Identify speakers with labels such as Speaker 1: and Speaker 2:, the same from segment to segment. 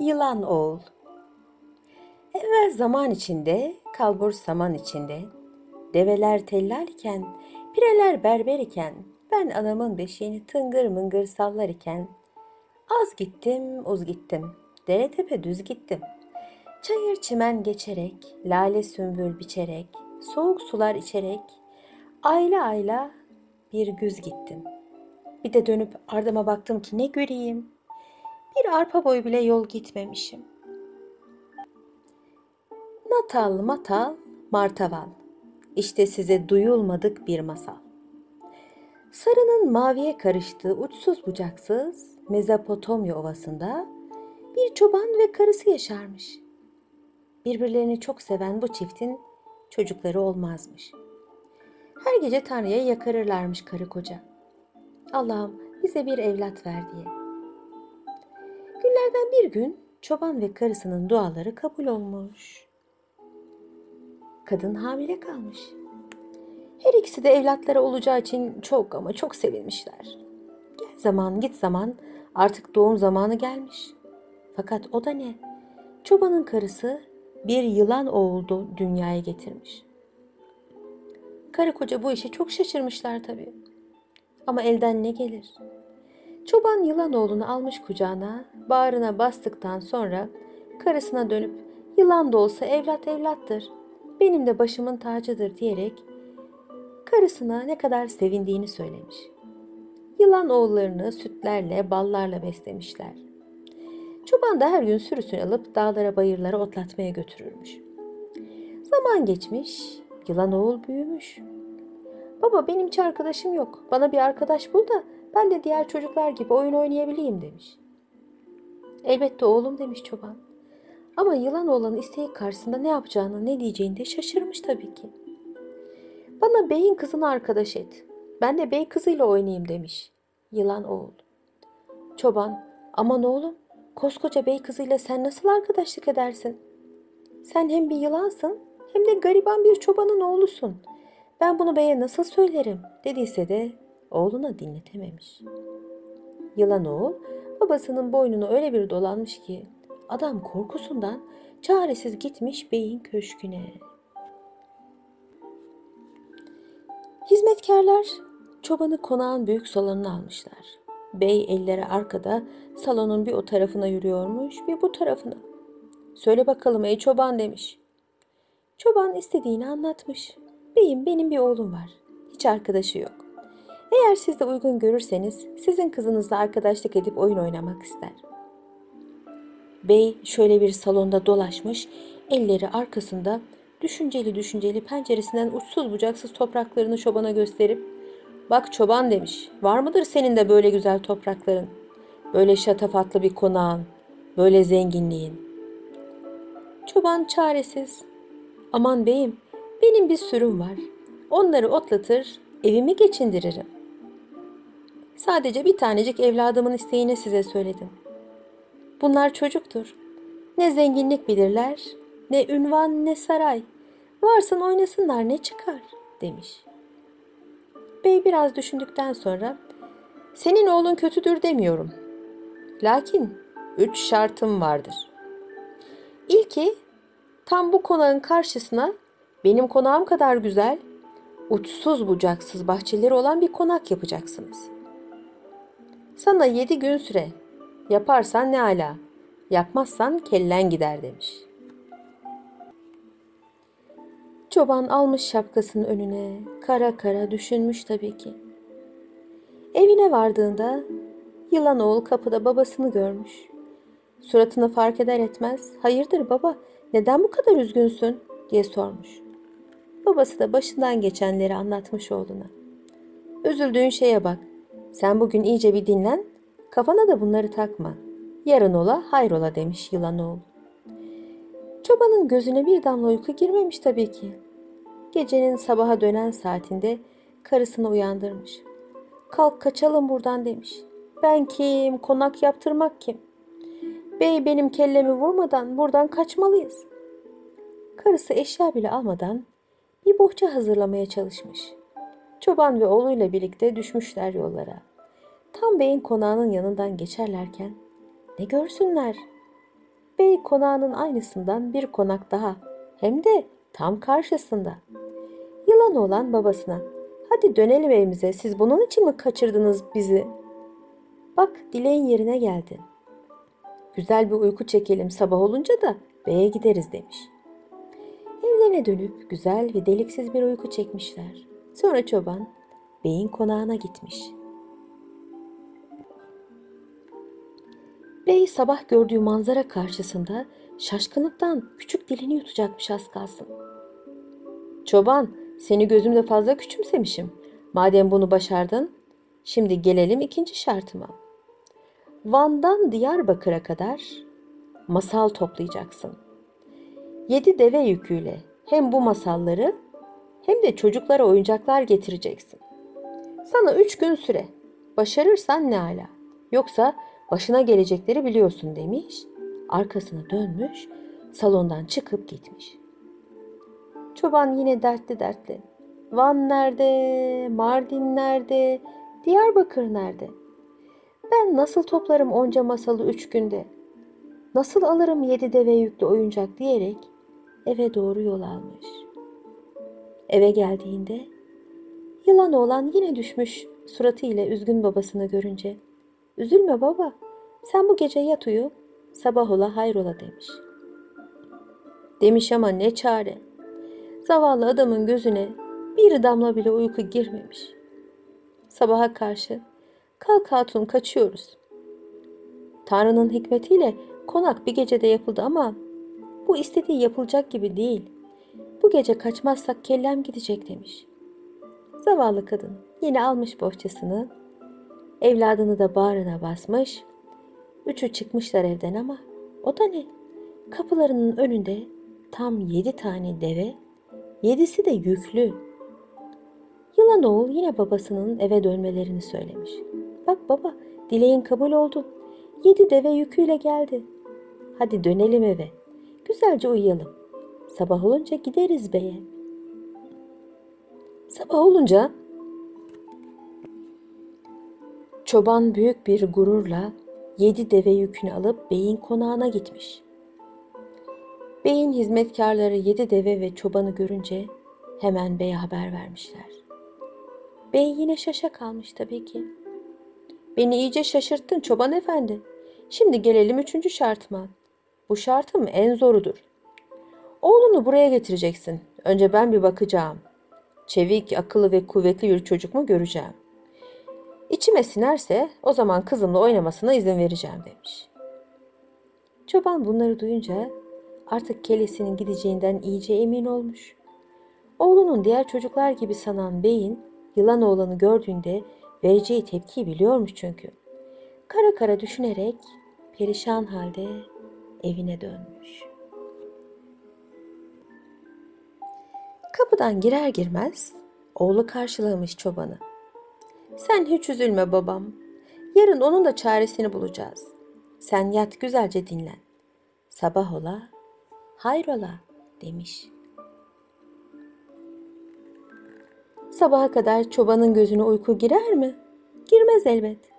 Speaker 1: Yılan oğul Evvel zaman içinde, kalbur saman içinde, develer tellal iken, pireler berber iken, ben anamın beşiğini tıngır mıngır sallar iken, az gittim, uz gittim, dere tepe düz gittim. Çayır çimen geçerek, lale sümbül biçerek, soğuk sular içerek, ayla ayla bir güz gittim. Bir de dönüp ardıma baktım ki ne göreyim. Bir arpa boyu bile yol gitmemişim. Natal matal martaval. İşte size duyulmadık bir masal. Sarının maviye karıştığı uçsuz bucaksız Mezopotamya ovasında bir çoban ve karısı yaşarmış. Birbirlerini çok seven bu çiftin çocukları olmazmış. Her gece Tanrı'ya yakarırlarmış karı koca. Allah'ım bize bir evlat ver diye. Günlerden bir gün çoban ve karısının duaları kabul olmuş. Kadın hamile kalmış. Her ikisi de evlatları olacağı için çok ama çok sevinmişler. Gel zaman git zaman artık doğum zamanı gelmiş. Fakat o da ne? Çobanın karısı bir yılan oğuldu dünyaya getirmiş. Karı koca bu işe çok şaşırmışlar tabii. Ama elden ne gelir? Çoban yılan oğlunu almış kucağına, bağrına bastıktan sonra karısına dönüp yılan da olsa evlat evlattır, benim de başımın tacıdır diyerek karısına ne kadar sevindiğini söylemiş. Yılan oğullarını sütlerle, ballarla beslemişler. Çoban da her gün sürüsünü alıp dağlara bayırlara otlatmaya götürürmüş. Zaman geçmiş, yılan oğul büyümüş. Baba benim hiç arkadaşım yok. Bana bir arkadaş bul da ben de diğer çocuklar gibi oyun oynayabileyim demiş. Elbette oğlum demiş çoban. Ama yılan oğlanın isteği karşısında ne yapacağını ne diyeceğini de şaşırmış tabii ki. Bana beyin kızını arkadaş et. Ben de bey kızıyla oynayayım demiş. Yılan oğul. Çoban aman oğlum koskoca bey kızıyla sen nasıl arkadaşlık edersin? Sen hem bir yılansın hem de gariban bir çobanın oğlusun. Ben bunu beye nasıl söylerim dediyse de oğluna dinletememiş. Yılan oğul babasının boynunu öyle bir dolanmış ki adam korkusundan çaresiz gitmiş beyin köşküne. Hizmetkarlar çobanı konağın büyük salonuna almışlar. Bey elleri arkada salonun bir o tarafına yürüyormuş bir bu tarafına. Söyle bakalım ey çoban demiş. Çoban istediğini anlatmış. Beyim benim bir oğlum var. Hiç arkadaşı yok. Eğer siz de uygun görürseniz sizin kızınızla arkadaşlık edip oyun oynamak ister. Bey şöyle bir salonda dolaşmış, elleri arkasında düşünceli düşünceli penceresinden uçsuz bucaksız topraklarını çobana gösterip Bak çoban demiş, var mıdır senin de böyle güzel toprakların, böyle şatafatlı bir konağın, böyle zenginliğin? Çoban çaresiz, aman beyim benim bir sürüm var, onları otlatır, evimi geçindiririm. Sadece bir tanecik evladımın isteğini size söyledim. Bunlar çocuktur. Ne zenginlik bilirler, ne ünvan ne saray. Varsın oynasınlar ne çıkar demiş. Bey biraz düşündükten sonra senin oğlun kötüdür demiyorum. Lakin üç şartım vardır. İlki tam bu konağın karşısına benim konağım kadar güzel, uçsuz bucaksız bahçeleri olan bir konak yapacaksınız. Sana yedi gün süre. Yaparsan ne ala. Yapmazsan kellen gider demiş. Çoban almış şapkasının önüne. Kara kara düşünmüş tabii ki. Evine vardığında yılan oğul kapıda babasını görmüş. Suratını fark eder etmez hayırdır baba neden bu kadar üzgünsün diye sormuş. Babası da başından geçenleri anlatmış oğluna. Üzüldüğün şeye bak. Sen bugün iyice bir dinlen. Kafana da bunları takma. Yarın ola hayrola demiş yılan oğul. Çobanın gözüne bir damla uyku girmemiş tabii ki. Gecenin sabaha dönen saatinde karısını uyandırmış. Kalk kaçalım buradan demiş. Ben kim, konak yaptırmak kim? Bey benim kellemi vurmadan buradan kaçmalıyız. Karısı eşya bile almadan bir bohça hazırlamaya çalışmış. Çoban ve oğluyla birlikte düşmüşler yollara. Tam beyin konağının yanından geçerlerken ne görsünler? Bey konağının aynısından bir konak daha. Hem de tam karşısında. Yılan olan babasına. Hadi dönelim evimize. Siz bunun için mi kaçırdınız bizi? Bak dileğin yerine geldi. Güzel bir uyku çekelim sabah olunca da beye gideriz demiş. Evlerine dönüp güzel ve deliksiz bir uyku çekmişler. Sonra çoban beyin konağına gitmiş. Bey sabah gördüğü manzara karşısında şaşkınlıktan küçük dilini yutacakmış az kalsın. Çoban, seni gözümde fazla küçümsemişim. Madem bunu başardın, şimdi gelelim ikinci şartıma. Van'dan Diyarbakır'a kadar masal toplayacaksın. Yedi deve yüküyle hem bu masalları hem de çocuklara oyuncaklar getireceksin. Sana üç gün süre. Başarırsan ne ala. Yoksa başına gelecekleri biliyorsun demiş. Arkasına dönmüş, salondan çıkıp gitmiş. Çoban yine dertli dertli. Van nerede? Mardin nerede? Diyarbakır nerede? Ben nasıl toplarım onca masalı üç günde? Nasıl alırım yedi deve yüklü oyuncak diyerek eve doğru yol almış. Eve geldiğinde yılan oğlan yine düşmüş suratıyla üzgün babasını görünce. Üzülme baba, sen bu gece yat uyu, sabah ola hayrola demiş. Demiş ama ne çare. Zavallı adamın gözüne bir damla bile uyku girmemiş. Sabaha karşı kalk hatun kaçıyoruz. Tanrı'nın hikmetiyle konak bir gecede yapıldı ama bu istediği yapılacak gibi değil. Bu gece kaçmazsak kellem gidecek demiş. Zavallı kadın yine almış bohçasını, evladını da bağrına basmış. Üçü çıkmışlar evden ama o da ne? Kapılarının önünde tam yedi tane deve, yedisi de yüklü. Yılan oğul yine babasının eve dönmelerini söylemiş. Bak baba, dileğin kabul oldu. Yedi deve yüküyle geldi. Hadi dönelim eve. Güzelce uyuyalım. Sabah olunca gideriz beye. Sabah olunca çoban büyük bir gururla yedi deve yükünü alıp beyin konağına gitmiş. Beyin hizmetkarları yedi deve ve çobanı görünce hemen beye haber vermişler. Bey yine şaşa kalmış tabii ki. Beni iyice şaşırttın çoban efendi. Şimdi gelelim üçüncü şartıma. Bu şartım en zorudur. Oğlunu buraya getireceksin. Önce ben bir bakacağım. Çevik, akıllı ve kuvvetli bir çocuk mu göreceğim. İçime sinerse o zaman kızımla oynamasına izin vereceğim demiş. Çoban bunları duyunca artık kelesinin gideceğinden iyice emin olmuş. Oğlunun diğer çocuklar gibi sanan beyin yılan oğlanı gördüğünde vereceği tepkiyi biliyormuş çünkü. Kara kara düşünerek perişan halde evine dönmüş. Kapıdan girer girmez oğlu karşılamış çobanı. Sen hiç üzülme babam. Yarın onun da çaresini bulacağız. Sen yat güzelce dinlen. Sabah ola, hayrola demiş. Sabaha kadar çobanın gözüne uyku girer mi? Girmez elbet.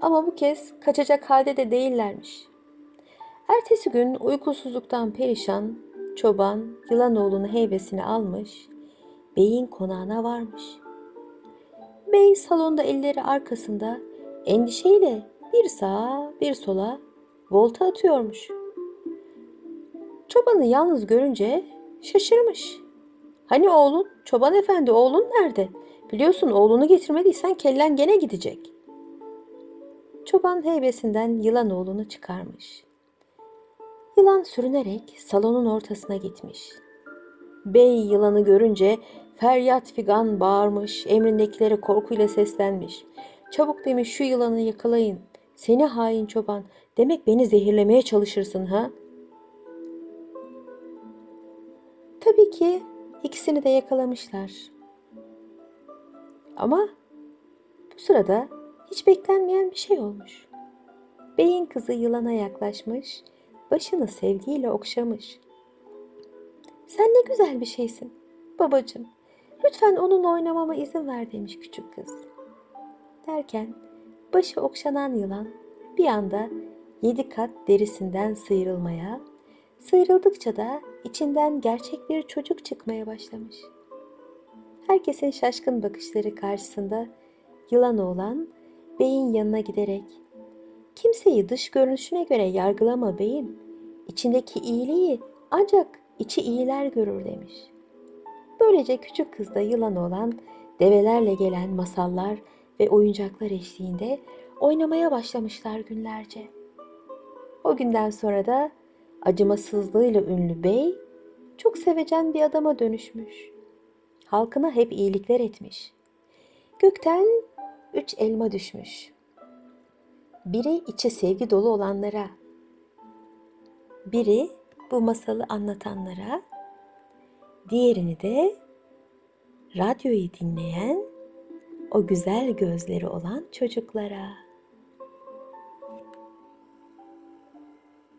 Speaker 1: Ama bu kez kaçacak halde de değillermiş. Ertesi gün uykusuzluktan perişan çoban yılanoğlunu heybesine almış, beyin konağına varmış. Bey salonda elleri arkasında endişeyle bir sağa bir sola volta atıyormuş. Çobanı yalnız görünce şaşırmış. Hani oğlun? Çoban efendi oğlun nerede? Biliyorsun oğlunu getirmediysen kellen gene gidecek. Çoban heybesinden yılan oğlunu çıkarmış. Yılan sürünerek salonun ortasına gitmiş. Bey yılanı görünce feryat figan bağırmış, emrindekilere korkuyla seslenmiş. Çabuk demiş şu yılanı yakalayın. Seni hain çoban, demek beni zehirlemeye çalışırsın ha? Tabii ki ikisini de yakalamışlar. Ama bu sırada hiç beklenmeyen bir şey olmuş. Beyin kızı yılana yaklaşmış, başını sevgiyle okşamış. Sen ne güzel bir şeysin babacığım. Lütfen onunla oynamama izin ver demiş küçük kız. Derken başı okşanan yılan bir anda yedi kat derisinden sıyrılmaya, sıyrıldıkça da içinden gerçek bir çocuk çıkmaya başlamış. Herkesin şaşkın bakışları karşısında yılan oğlan beyin yanına giderek kimseyi dış görünüşüne göre yargılama beyin, içindeki iyiliği ancak içi iyiler görür demiş. Böylece küçük kız da yılan olan develerle gelen masallar ve oyuncaklar eşliğinde oynamaya başlamışlar günlerce. O günden sonra da acımasızlığıyla ünlü bey çok sevecen bir adama dönüşmüş. Halkına hep iyilikler etmiş. Gökten üç elma düşmüş. Biri içi sevgi dolu olanlara, biri bu masalı anlatanlara, diğerini de radyoyu dinleyen o güzel gözleri olan çocuklara.